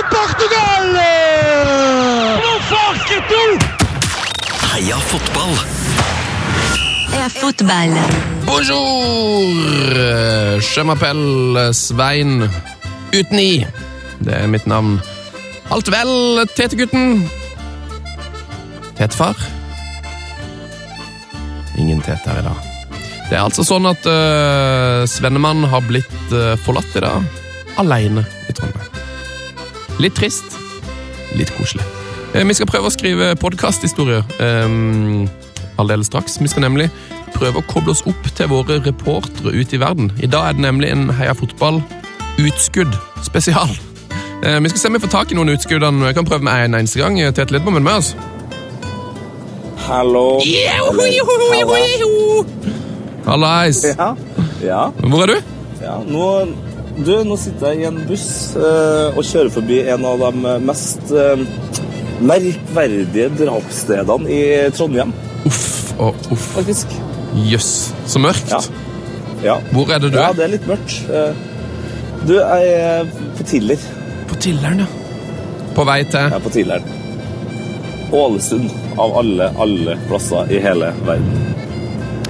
t'aime, Portugal Heia fotball! Heia fotball. Bonjour! Je m'appelle Svein uten i. Det er mitt navn. Alt vel, Tete-gutten? Tetefar? Ingen Tete her i dag. Det er altså sånn at uh, Svennemann har blitt uh, forlatt i dag. Aleine i Trondheim. Litt trist. Litt koselig. Eh, vi skal prøve å skrive podkasthistorier um, aldeles straks. Vi skal nemlig prøve å koble oss opp til våre reportere ute i verden. I dag er det nemlig en Heia Fotball-utskudd spesial. Uh, vi skal se om vi får tak i noen utskuddene. Jeg kan prøve med en eneste gang. Tete Lidbom er med oss. Hallo. Hallais! Ja. ja. Hvor er du? ja. Nå, du, nå sitter jeg i en buss eh, og kjører forbi en av de mest eh, merkverdige drapsstedene i Trondheim, Uff og uff. faktisk. Jøss, så mørkt. Ja. Ja. Hvor er det du ja, er? det er litt mørkt. Eh, Du, jeg er på Tiller. På Tilleren, ja. På vei til Jeg er på Tilleren. Ålesund, av alle, alle plasser i hele verden.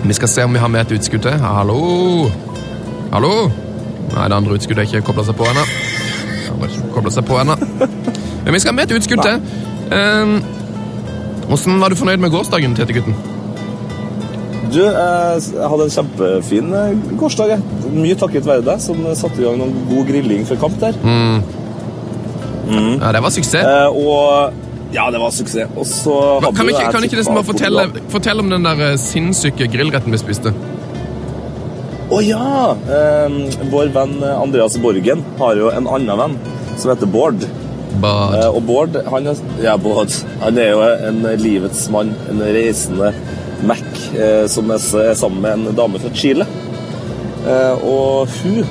Vi skal se om vi har med et utskudd til. Hallo? Hallo? Nei, det andre utskuddet er ikke kobla seg på ennå. Koblet seg på ennå. Men vi skal med et utskudd til. Um, Åssen var du fornøyd med gårsdagen, Tete-gutten? Du, eh, jeg hadde en kjempefin eh, gårsdag. Mye takket være deg, som satte i gang noen god grilling før kamp der. Ja, det var suksess. Eh, og ja, det var suksess. Og så hadde kan du ikke, kan ikke nesten bare fortelle, fortelle om den der eh, sinnssyke grillretten vi spiste? Å ja! Eh, vår venn Andreas Borgen har jo en annen venn som heter Bård. Bård. Eh, og Bård han er, ja, Bård, han er jo en livets mann, en reisende Mac, eh, som er, er sammen med en dame fra Chile. Eh, og hun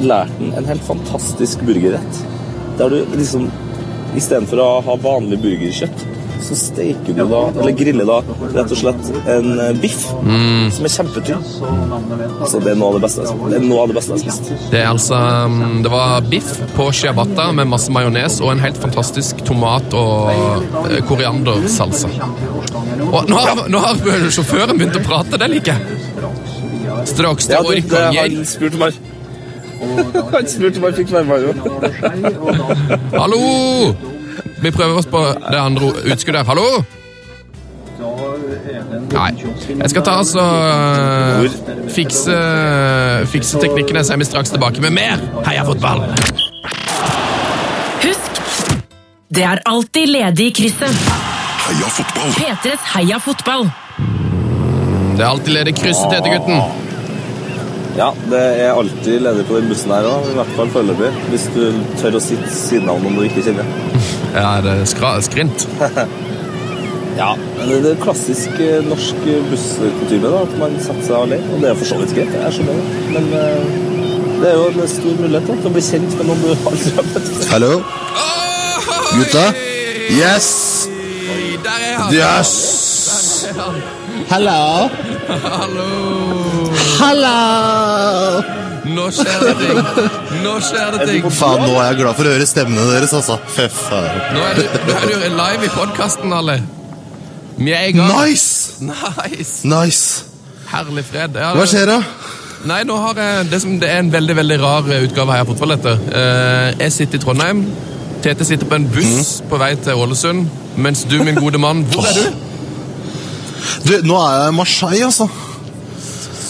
lærte han en helt fantastisk burgerrett. Der du liksom Istedenfor å ha vanlig burgerkjøtt, så steker du da, eller griller da, rett og slett en biff biff som er kjempetynn. Så det er noe av det beste, det er noe av det beste jeg har spist. Det er altså um, Det var biff på ciabatta med masse majones og en helt fantastisk tomat- og eh, koriandersalsa. Og nå har, nå har sjåføren begynt å prate, det liker jeg. Straks det, orkan han spurte meg Han spurte om jeg fikk være med. Hallo! Vi prøver oss på det andre utskuddet. her. Hallo? Nei. Jeg skal ta altså uh, fikse, fikse teknikkene, så er vi straks tilbake med mer Heia fotball! Husk, det er alltid ledig i krysset. Heia fotball! P3s Heia fotball. Det er alltid ledig krysset, heter gutten. Ja, det er alltid ledig på den bussen her òg, i hvert fall foreløpig. Hvis du tør å sitte siden av noen du ikke kjenner. Ja, det er skra, skrint. Ja, Det er klassisk eh, norsk busskutyme, at man setter seg alene. Og det er for så vidt greit, jeg skjønner det. Men eh, det er jo en stor mulighet da, til å bli kjent med noen du aldri har møtt. Hallo? Gutta? Yes! Der er han! Yes! Hallo? Hallo! Hallo! Nå skjer det ting. Nå skjer det ting. Faen, nå er jeg glad for å høre stemmene deres, altså. Fy faen. Nå er du, nå er du live i podkasten, alle. Vi er i gang. Nice! Nice. Nice. Herlig fred. Ja, Hva skjer da? Nei, nå har jeg det, som, det er en veldig veldig rar utgave her. Fotball, dette. Eh, jeg sitter i Trondheim. Tete sitter på en buss Mm. på vei til Ålesund. Mens du, min gode mann, hvor er du? Du, nå er jeg i Marseille, altså.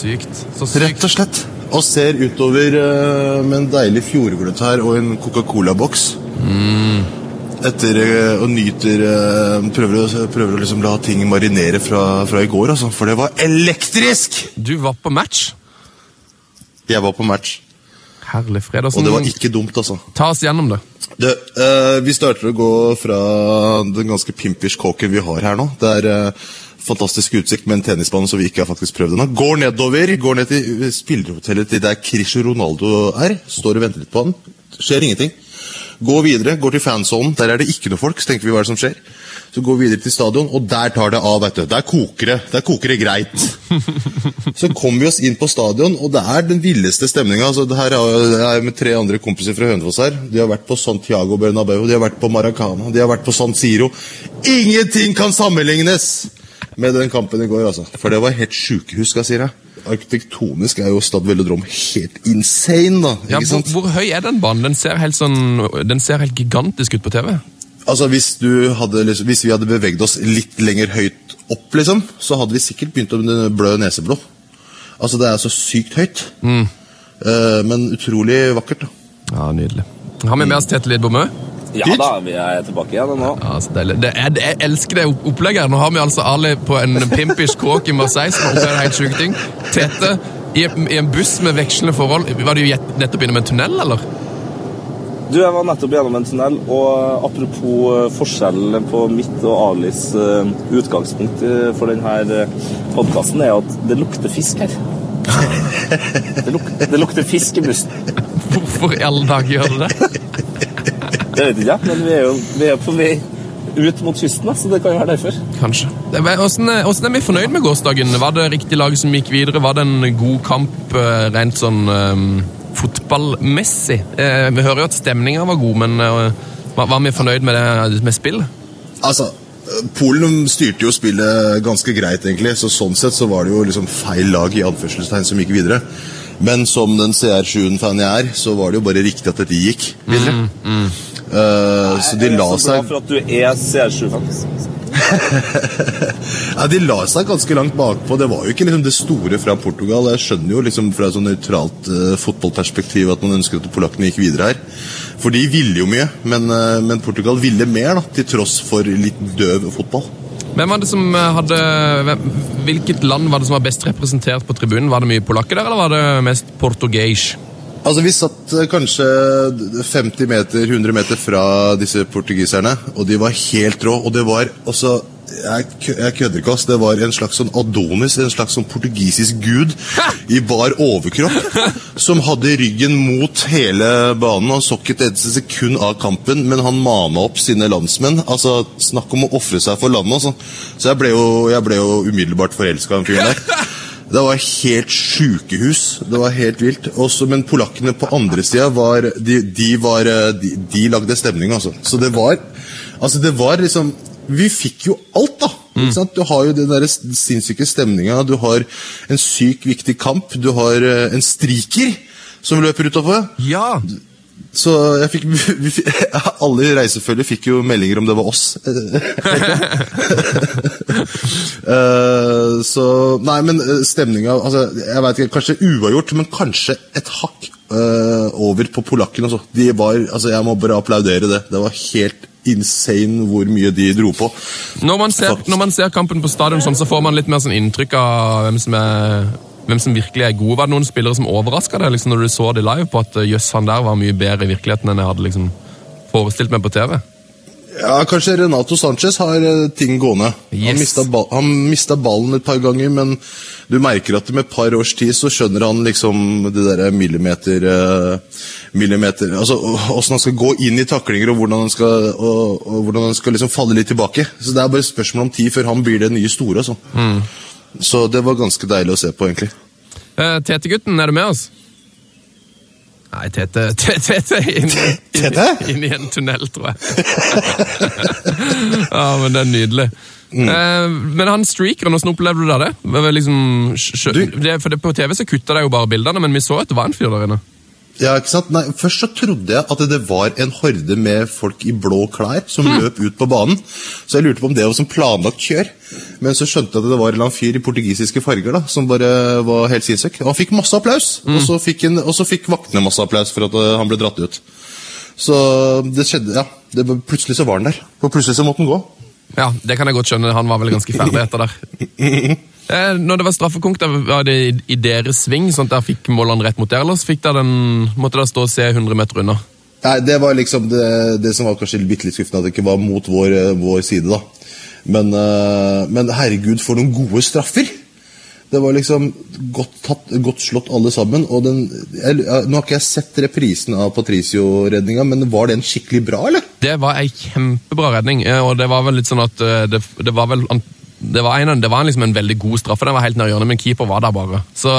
Sykt. Så Rett og slett. Og ser utover uh, med en deilig fjordgløtt her og en Coca-Cola-boks. Etter uh, og nyter uh, Prøver å, prøver å liksom la ting marinere fra, fra i går, altså. For det var elektrisk! Du var på match. Jeg var på match, Herlig fred. og det var ikke dumt, altså. Ta oss gjennom det. Det, eh, vi starter å gå fra den ganske pimpish kåken vi har her nå. Det er fantastisk utsikt med en tennisbane som vi ikke har faktisk prøvd ennå. Går nedover, går ned til spillerhotellet til der Cristiano Ronaldo er. Står og venter litt på han. Skjer ingenting. Gå videre, går til fansonen. Der er det ikke noe folk. Så tenker vi hva er det som skjer. Så går vi videre til stadion, og der tar det av. vet du. Der koker det. Der koker det greit. Så kommer vi oss inn på stadion, og det er den villeste stemninga. Altså, det her er jeg er med tre andre kompiser fra Hønefoss her. De har vært på Santiago Bernabeu, de har vært på Maracana, de har vært på San Siro. Ingenting kan sammenlignes med den kampen i går, altså. For det var helt sjukehus, skal jeg si deg. Arkitektonisk er jo Stad Velodrom helt insane, da. Ja, hvor, hvor høy er den banen? Den ser helt sånn, den ser helt gigantisk ut på TV. Altså, hvis, du hadde, hvis vi hadde beveget oss litt lenger høyt opp, liksom, så hadde vi sikkert begynt å blø neseblod. Altså, det er så sykt høyt. Eh, men utrolig vakkert, da. Ja, nydelig. Har vi med oss Tete Lidbom Ja da, vi er tilbake igjen nå. Ja, altså. Det det, jeg elsker det opplegget. Nå har vi altså Ali på en pimpish kåk i Marseille som har opplevd helt sjuke ting. Tete i, i en buss med vekslende forhold. Var du nettopp innom en tunnel, eller? Du, Jeg var nettopp gjennom en tunnel, og apropos eh, forskjellen på mitt og Alis eh, utgangspunkt eh, for denne podkasten, er at det lukter fisk her. Det, luk det lukter fisk i bussen. Hvorfor i alle dager gjør det det? Det vet ikke jeg, men vi er jo vi er på vei ut mot kysten, så det kan jo være derfor. Kanskje. Hvordan er, hvordan er vi fornøyd med gårsdagen? Var det riktig lag som gikk videre? Var det en god kamp eh, rent sånn um, fotballmessig? Eh, vi hører jo at stemninga var god, men uh, var, var vi fornøyd med, det, med spill? Altså, eh, Polen styrte jo spillet ganske greit, egentlig. Så sånn sett så var det jo liksom feil lag i anførselstegn som gikk videre. Men som den CR7-fan jeg er, så var det jo bare riktig at dette gikk videre. Eh, så de Jeg er så glad seg for at du er CR7-fan. Ja, De la seg ganske langt bakpå. Det var jo ikke liksom det store fra Portugal. Jeg skjønner jo liksom fra et sånn nøytralt uh, fotballperspektiv at man ønsker at polakkene gikk videre her. For de ville jo mye, men, uh, men Portugal ville mer, da, til tross for litt døv fotball. Hvem var det som hadde, hvilket land var det som var best representert på tribunen? Var det mye polakker der, eller var det mest portugais? Altså, Vi satt eh, kanskje 50 meter, 100 meter fra disse portugiserne, og de var helt rå. Og det var også jeg, jeg kødder ikke, ass. Det var en slags sånn Adonis, en slags sånn portugisisk gud i bar overkropp, som hadde ryggen mot hele banen. Han så ikke et eneste sekund av kampen, men han mana opp sine landsmenn. Altså, Snakk om å ofre seg for landet. Altså. Så jeg ble jo, jeg ble jo umiddelbart forelska i den fyren der. Det var helt sjukehus. Det var helt vilt. Også, men polakkene på andre sida var de, de, var de, de lagde stemning, altså. Så det var Altså, det var liksom Vi fikk jo alt, da. Sant? Du har jo den der sinnssyke stemninga. Du har en syk viktig kamp. Du har eh, en striker som løper utafor. Ja! Så jeg fikk, Alle i reisefølget fikk jo meldinger om det var oss. uh, så Nei, men eh, stemninga altså, Jeg vet ikke, Kanskje uavgjort, men kanskje et hakk uh, over på polakken. Altså. De var, altså, jeg må bare applaudere det. Det var helt insane hvor mye de dro på. Når man, ser, når man ser kampen på stadion, sånn, så får man litt mer sånn inntrykk av hvem som, er, hvem som virkelig er gode. Var det noen spillere som overraska deg liksom, når du så det live, på at eh, jøss, han der var mye bedre i virkeligheten enn jeg hadde liksom, forestilt meg på TV? Ja, Kanskje Renato Sanchez har eh, ting gående. Yes. Han mista ballen et par ganger, men du merker at med et par års tid så skjønner han liksom det derre millimeter, eh, millimeter Altså åssen han skal gå inn i taklinger, og hvordan han skal, og, og hvordan han skal liksom falle litt tilbake. Så Det er bare et spørsmål om tid før han blir det nye store. Altså. Så det var ganske deilig å se på, egentlig. Eh, Tete-gutten, er du med oss? Nei, Tete Tete, inn, inn, inn i en tunnel, tror jeg. ja, men det er nydelig. Eh, men han streakeren, åssen opplevde du det? Det Liksom, det, for det, på TV så kutta de jo bare bildene, men vi så at det var en fyr der inne. Ja, ikke sant? Nei, Først så trodde jeg at det var en horde med folk i blå klær som løp ut på banen. Så jeg lurte på om det var som planlagt kjør. Men så skjønte jeg at det var en fyr i portugisiske farger da, som bare var helt sinnssyk. Og han fikk masse applaus, og, så fikk en, og så fikk vaktene masse applaus for at eh, han ble dratt ut. Så det skjedde, ja. Det, plutselig så var han der. Og plutselig så måtte han gå. Ja, det kan jeg godt skjønne. Han var vel ganske ferdig etter der. Eh, når det var straffekonk, var det i, i deres sving, sånn at der fikk målene rett mot der, eller fikk der den, måtte dere stå og se 100 meter unna? Nei, Det var liksom det, det som var kanskje bitte litt skuffende, at det ikke var mot vår, eh, vår side. da. Men, eh, men herregud, for noen gode straffer! Det var liksom godt, tatt, godt slått alle sammen. Og den, jeg, nå har ikke jeg sett reprisen av Patricio-redninga, men var den skikkelig bra, eller? Det var ei kjempebra redning, eh, og det var vel litt sånn at det, det var vel det var, en, det var liksom en veldig god straffe, den var helt nær hjørnet, men keeper var der bare. Så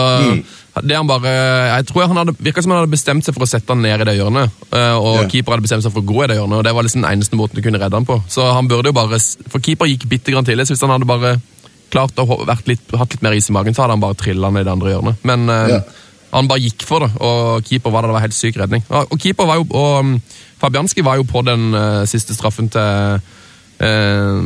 det han bare, Jeg tror han hadde, virka som han hadde bestemt seg for å sette han ned i det hjørnet, eh, og yeah. keeper hadde bestemt seg for å gå i det hjørnet, og det var liksom den eneste måten du kunne redde han på. Så han burde jo bare, For keeper gikk bitte grann tidlig, så hvis han hadde bare klart å litt, hatt litt mer is i magen, så hadde han bare trilla ned i det andre hjørnet. Men yeah. Han bare gikk for det, og keeper var der. Det var helt syk redning. Og, keeper var jo, og um, Fabianski var jo på den uh, siste straffen til eh,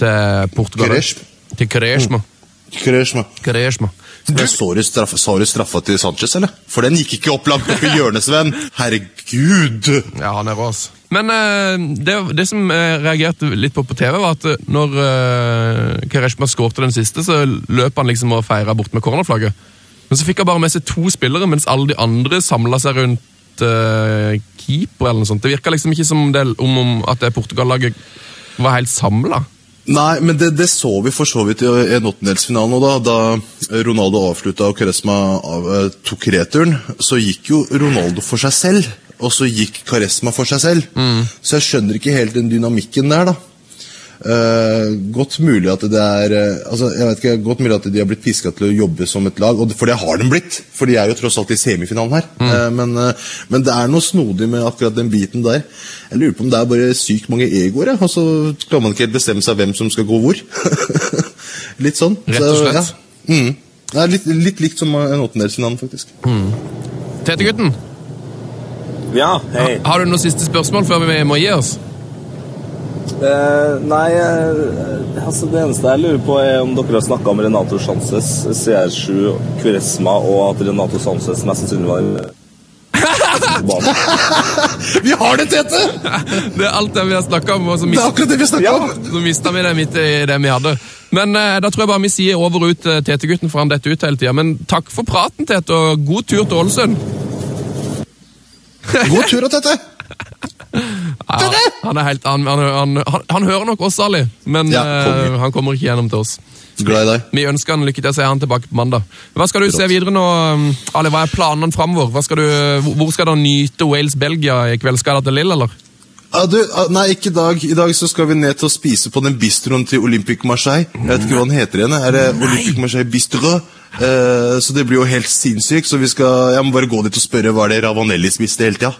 til Portugal. Quaresma. Til Quaresma. Kresjma. Quaresma. Du... Så du straffa, straffa til Sanchez, eller? For den gikk ikke opp langt opp i hjørnet, Sven. Herregud! Ja, han er rå, ass. Men eh, det, det som jeg reagerte litt på på TV, var at eh, når uh, Quaresma skårte den siste, så løp han liksom og feira bort med cornerflagget. Men så fikk han bare med seg to spillere, mens alle de andre samla seg rundt uh, keeper. eller noe sånt. Det virka liksom ikke som det, om, om at det Portugal-laget var helt samla. Nei, men det, det så vi for så vidt i en åttendelsfinalen. Da, da Ronaldo avslutta og Karesma av, eh, tok returen, så gikk jo Ronaldo for seg selv. Og så gikk Karesma for seg selv. Så jeg skjønner ikke helt den dynamikken der, da. Eh, godt mulig at det er eh, altså, jeg vet ikke, godt mulig at de har blitt piska til å jobbe som et lag, og det, for det har de blitt. For de er jo tross alt i semifinalen her. Eh, men, men det er noe snodig med akkurat den biten der. Jeg lurer på om det er bare sykt mange egoer, ja, og så klarer man ikke helt bestemme seg hvem som skal gå hvor. litt sånn. Rett og Så, slett. ja. Mm. Det er litt, litt likt som en åttendelsfinale, faktisk. Tete-gutten, Ja, hei. har du noen siste spørsmål før vi må gi oss? Eh, nei, eh, altså det eneste jeg lurer på er om dere har snakka om Renato Sanchez, CR7, Kveresma, og at Renato Sanchez mest sannsynlig var. Vi har det, Tete! Det er alt det vi har snakka om, og så Det er akkurat det vi ja. om! så mista vi det midt i det vi hadde. Men eh, da tror jeg bare vi sier over og ut eh, Tete-gutten, for han detter ut hele tida. Men takk for praten, Tete, og god tur til Ålesund. God tur, Tete! Ja, han, er helt, han, han, han, han, hører nok oss, Ali, men Ja, eh, konge. han kommer ikke gjennom til oss. Glad i deg. Vi ønsker han lykke til, så er han tilbake på mandag. Hva skal du Rått. se videre nå, um, Ali? Hva er planene framover? Hvor skal du nyte Wales-Belgia i kveld? Skal du til Lill, eller? Ah, du, ah, nei, ikke i dag. I dag så skal vi ned til å spise på den bistroen til Olympic Marseille. Jeg vet ikke hva den heter igjen. Er det Olympic Marseille Bistro? Eh, så det blir jo helt sinnssykt. Så vi skal, jeg må bare gå dit og spørre hva er det Ravanelli spiste hele tida.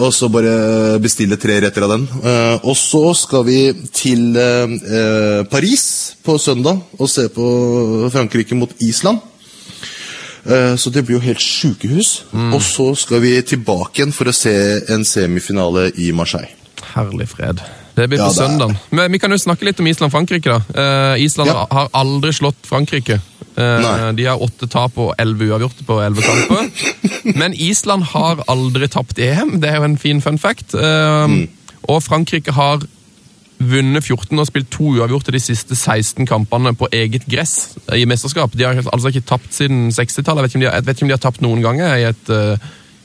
Og så bare bestille tre retter av den. Uh, og så skal vi til uh, Paris på søndag og se på Frankrike mot Island. Så det blir jo helt sjukehus. Og så skal vi tilbake igjen for å se en semifinale i Marseille. Herlig fred. Det blir på er- søndag. Men vi kan jo snakke litt om Island-Frankrike. da. Island Ja. har aldri slått Frankrike. Eh, Nei. de har åtte tap og elleve uavgjorte på elleve kamper. Men Island har aldri tapt EM. Det er jo en fin fun fact. Eh, Mm. Og Frankrike har vunnet 14 og spilt to uavgjorte de siste 16 kampene på eget gress i mesterskap. De har altså ikke tapt siden 60-tallet. Jeg jeg vet ikke om de har tapt noen ganger i et, eh,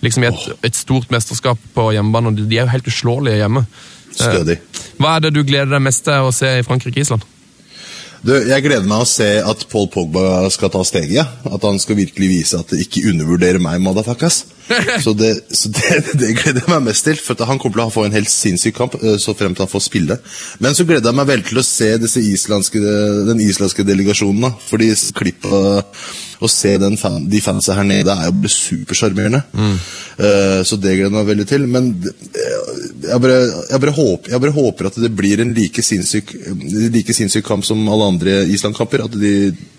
liksom i et, et stort mesterskap på hjemmebane. De er jo helt uslåelige hjemme. Stødig. Hva er det du gleder deg mest til å se i Frankrike-Island? Du, jeg gleder meg å se at Paul Pogba skal ta steget. At han skal virkelig vise at det ikke undervurderer meg, motherfuckers. Så, det, så det, det gleder jeg meg mest til. For han kommer til å få en helt sinnssyk kamp, eh, så frem til han får spille. Men så gleder jeg meg veldig til å se islandske, den islandske delegasjonen. da. Fordi klippet å se den fan, de fansa her nede er jo supersjarmerende. Mm. Uh, så det gleder jeg meg veldig til. Men eh, jeg bare, jeg, bare håper, jeg bare håper at det blir en like sinnssyk, like sinnssyk kamp som alle andre Island-kamper. At de,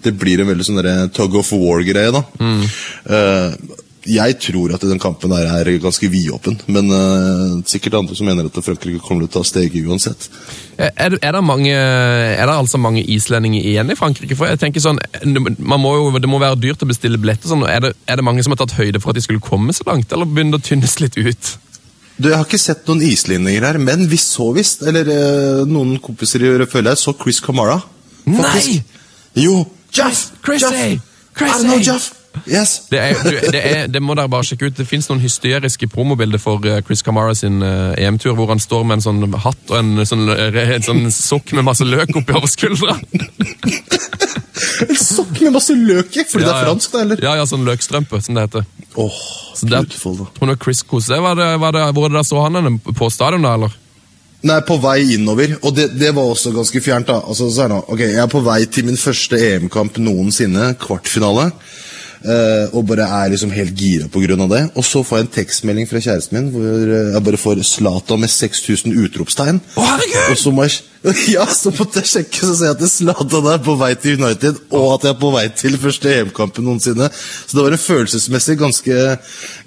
det blir en veldig sånn tug of war-greie. da. Eh, jeg tror at den kampen der er ganske vidåpen, men uh, sikkert andre som mener at Frankrike kommer til å ta steget uansett. Er, er, det mange, er det altså mange islendinger igjen i Frankrike? For jeg tenker sånn, man må jo, Det må være dyrt å bestille billetter. Sånn. Er, det, er det mange som har tatt høyde for at de skulle komme så langt, eller begynner det å tynnes litt ut? Du, Jeg har ikke sett noen islendinger her, men vi så visst, eller eh, noen kompiser i føler jeg, så Chris Kamara. Nei! Jo! Jeff! Don't know, Jeff! Yes! Det, er, du, det, er, det må dere bare sjekke ut. Det fins noen hysteriske promobilder for eh, Chris Camara sin eh, EM-tur, hvor han står med en sånn hatt og en sånn, en sånn sokk med masse løk oppi over skuldra. En sokk med masse løk i, fordi det Ja, er fransk, da, eller? Ja, ja, sånn løkstrømpe, som det heter. Åh, Så det- beautiful, da. Tror du Chris Kose, var det, var det, Hvor det der så han henne? På stadion, da, eller? Nei, på vei innover, og det, det var også ganske fjernt. da. Altså, så er det, ok, Jeg er på vei til min første EM-kamp noensinne, kvartfinale. Eh, og bare er liksom helt gira av det. Og så får jeg en tekstmelding fra kjæresten min hvor eh, jeg bare får Zlatan med 6000 utropstegn. Å, herregud! Og så må jeg, ja, så måtte jeg sjekke, så ser jeg at Zlatan er på vei til United, og at jeg er på vei til første EM-kampen noensinne. Så det var en følelsesmessig ganske,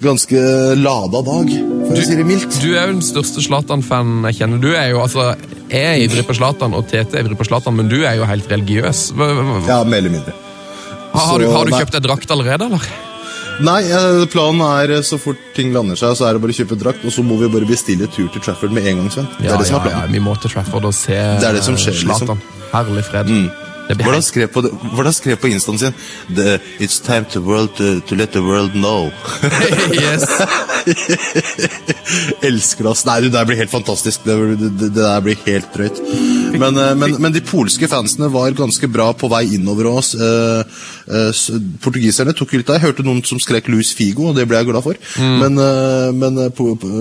ganske lada dag, for å si det mildt. Du er jo den største Zlatan-fan jeg kjenner. Du er jo, altså, Jeg er ivrig på Zlatan, og Tete er ivrig på Zlatan, men du er jo helt religiøs. Hva, hva, Ja, mer eller mindre. Har, du, har du kjøpt deg drakt allerede, eller? Nei, eh, planen er eh, så fort ting lander seg, så er det bare å kjøpe drakt, og så må vi bare bestille tur til Trafford med en gang, Sven. Det er det som er ja, planen. Vi må til Trafford og se Det er det som skjer, liksom. Herlig fred. Blir Hvordan skrev på, hvordan skrev på instaen sin The, It's time to, world, to, to let the world know. yes. Elsker oss. Nei, du, det der blir helt fantastisk. Det, det, det der blir helt drøyt. Men, eh, men, men de polske fansene var ganske bra på vei innover oss. Eh, eh, portugiserne tok litt av. Jeg hørte noen som skrek Luis Figo, og det ble jeg glad for. Men, eh, men,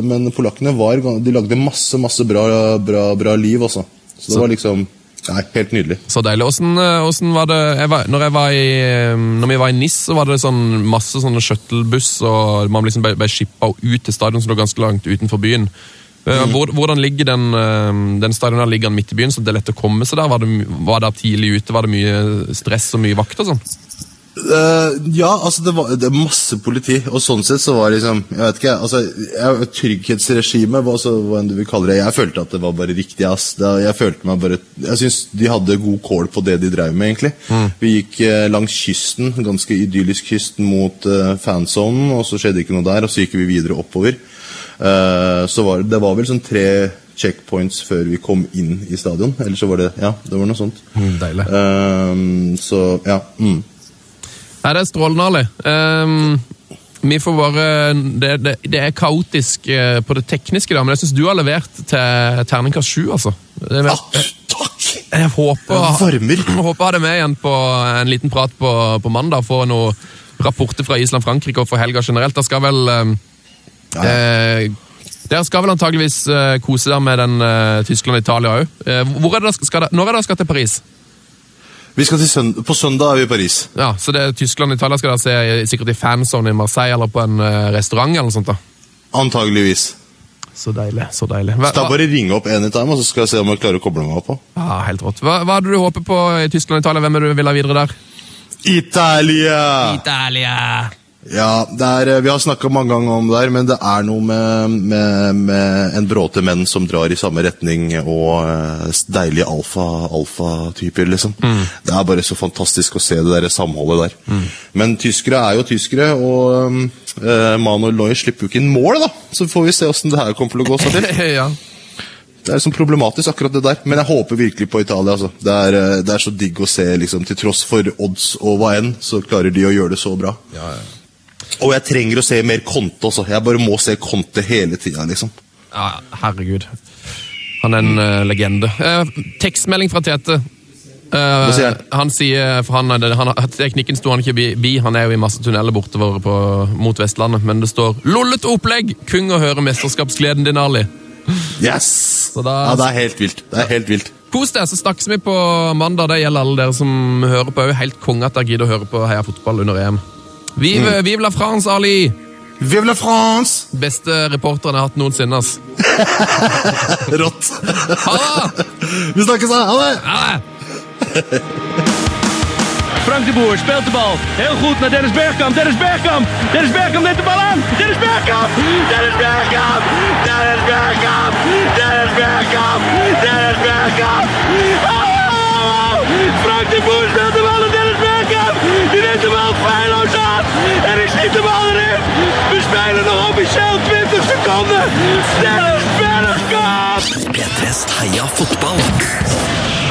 men polakkene var, de lagde masse, masse bra, bra, bra liv, altså. Så det var liksom Nei, helt nydelig. Så deilig. Åssen eh, var det jeg var, når, jeg var i, eh, når vi var i NIS, så var det sånn masse sånne shuttlebuss, og man liksom ble, ble shippa ut til stadion som lå ganske langt utenfor byen. Eh, Hvor, hvordan ligger den, den stadion der ligger den midt i byen, så det er lett å komme seg der? Var det, var det tidlig ute? Var det mye stress og mye vakt og sånn? Eh, ja, altså det var det masse politi, og sånn sett så var liksom Jeg vet ikke, altså Trygghetsregimet, hva, så, hva enn du vil kalle det Jeg følte at det var bare riktig, ass. Det, jeg følte meg bare Jeg syns de hadde god kål på det de drev med, egentlig. Vi gikk eh, langs kysten, ganske idyllisk kysten, mot uh, fansonen, og så skjedde ikke noe der, og så gikk vi videre oppover. Uh, så var, det var vel sånn tre checkpoints før vi kom inn i stadion. Eller så var det Ja, det var noe sånt. deilig. Uh, så ja. Mm. Nei, det er strålende, Ali. Um, vi får bare det, det, det er kaotisk eh, på det tekniske, da, men jeg syns du har levert til terningkast sju, altså. Det er, Ah, takk! jeg håper, Det jeg håper å ha deg med igjen på en liten prat på, på mandag. Få noen rapporter fra Island-Frankrike og for helga generelt. Da skal vel ehm, eh, Dere skal vel antageligvis eh, kose dere med den eh, Tyskland-Italia òg. Skal, når er det dere skal til Paris? Vi skal til sønd på søndag er vi i Paris. Ja, Så det er Tyskland og Italia skal dere se sikkert i fanzone i Marseille eller på en eh, restaurant eller noe sånt. da. Antageligvis. Så deilig. så deilig. Hva, Så da hva, bare ringe opp anytime, og så skal jeg se om jeg klarer å koble meg opp på. ja, helt rått. Hva, hva hadde du håpet på i Tyskland og Italia? Hvem er det du vil ha videre der? Italia! Italia! Ja, er, eh, vi har snakka mange ganger om det der, men det er noe med, med, med en bråte menn som drar i samme retning, og eh, deilige alfa- alfa-typer, liksom. Det er bare så fantastisk å se det der samholdet der. Men tyskere er jo tyskere, og uh, Manuel Neuer slipper jo ikke inn mål, da. Så får vi se åssen det her kommer til å gå seg til. ja. Det er liksom problematisk, akkurat det der. Men jeg håper virkelig på Italia. altså. Det er, det er så digg å se, liksom, til tross for odds og hva enn, så klarer de å gjøre det så bra. Og jeg trenger å se mer Conte også. Jeg bare må se Conte hele tida, liksom. ja, herregud. Han er en uh, legende. Uh, tekstmelding fra Tete. Uh, sier han? sier, for han, han, Teknikken sto han ikke bi, han er jo i masse tunneler bortover på, mot Vestlandet, men det står 'Lollete opplegg! Kung å høre mesterskapsgleden din, Ali'. Yes! Da- Ja, det er helt vilt. Det er helt vilt. Kos deg, så snakkes vi på mandag. Det gjelder alle dere som hører på. Helt konge at dere gidder å høre på Heia fotball under EM. Vive, vive la France, Ali! Vive la France! Beste reporteren jeg har hatt noensinne. ass. Rått. Ha det! Vi snakkes, da! Ha det! Ha det! Frank de Boer speelt de bal. Heel goed naar Dennis Bergkamp. Dennis Bergkamp. Dennis Bergkamp neemt de bal aan. Dennis Bergkamp. Dennis Bergkamp. Dennis Bergkamp. Dennis Bergkamp. Dennis Bergkamp. Oh! Frank de Boer speelt de bal naar Dennis Bergkamp. Die neemt de bal feilloos aan. En is niet de bal erin. We spelen nog officieel 20 seconden. Dennis Bergkamp. P3s Heia fotball.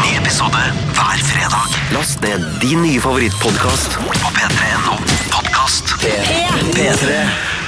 Ny episode hver fredag. Last ned din nye favorittpodkast på p3.no podkast. P3.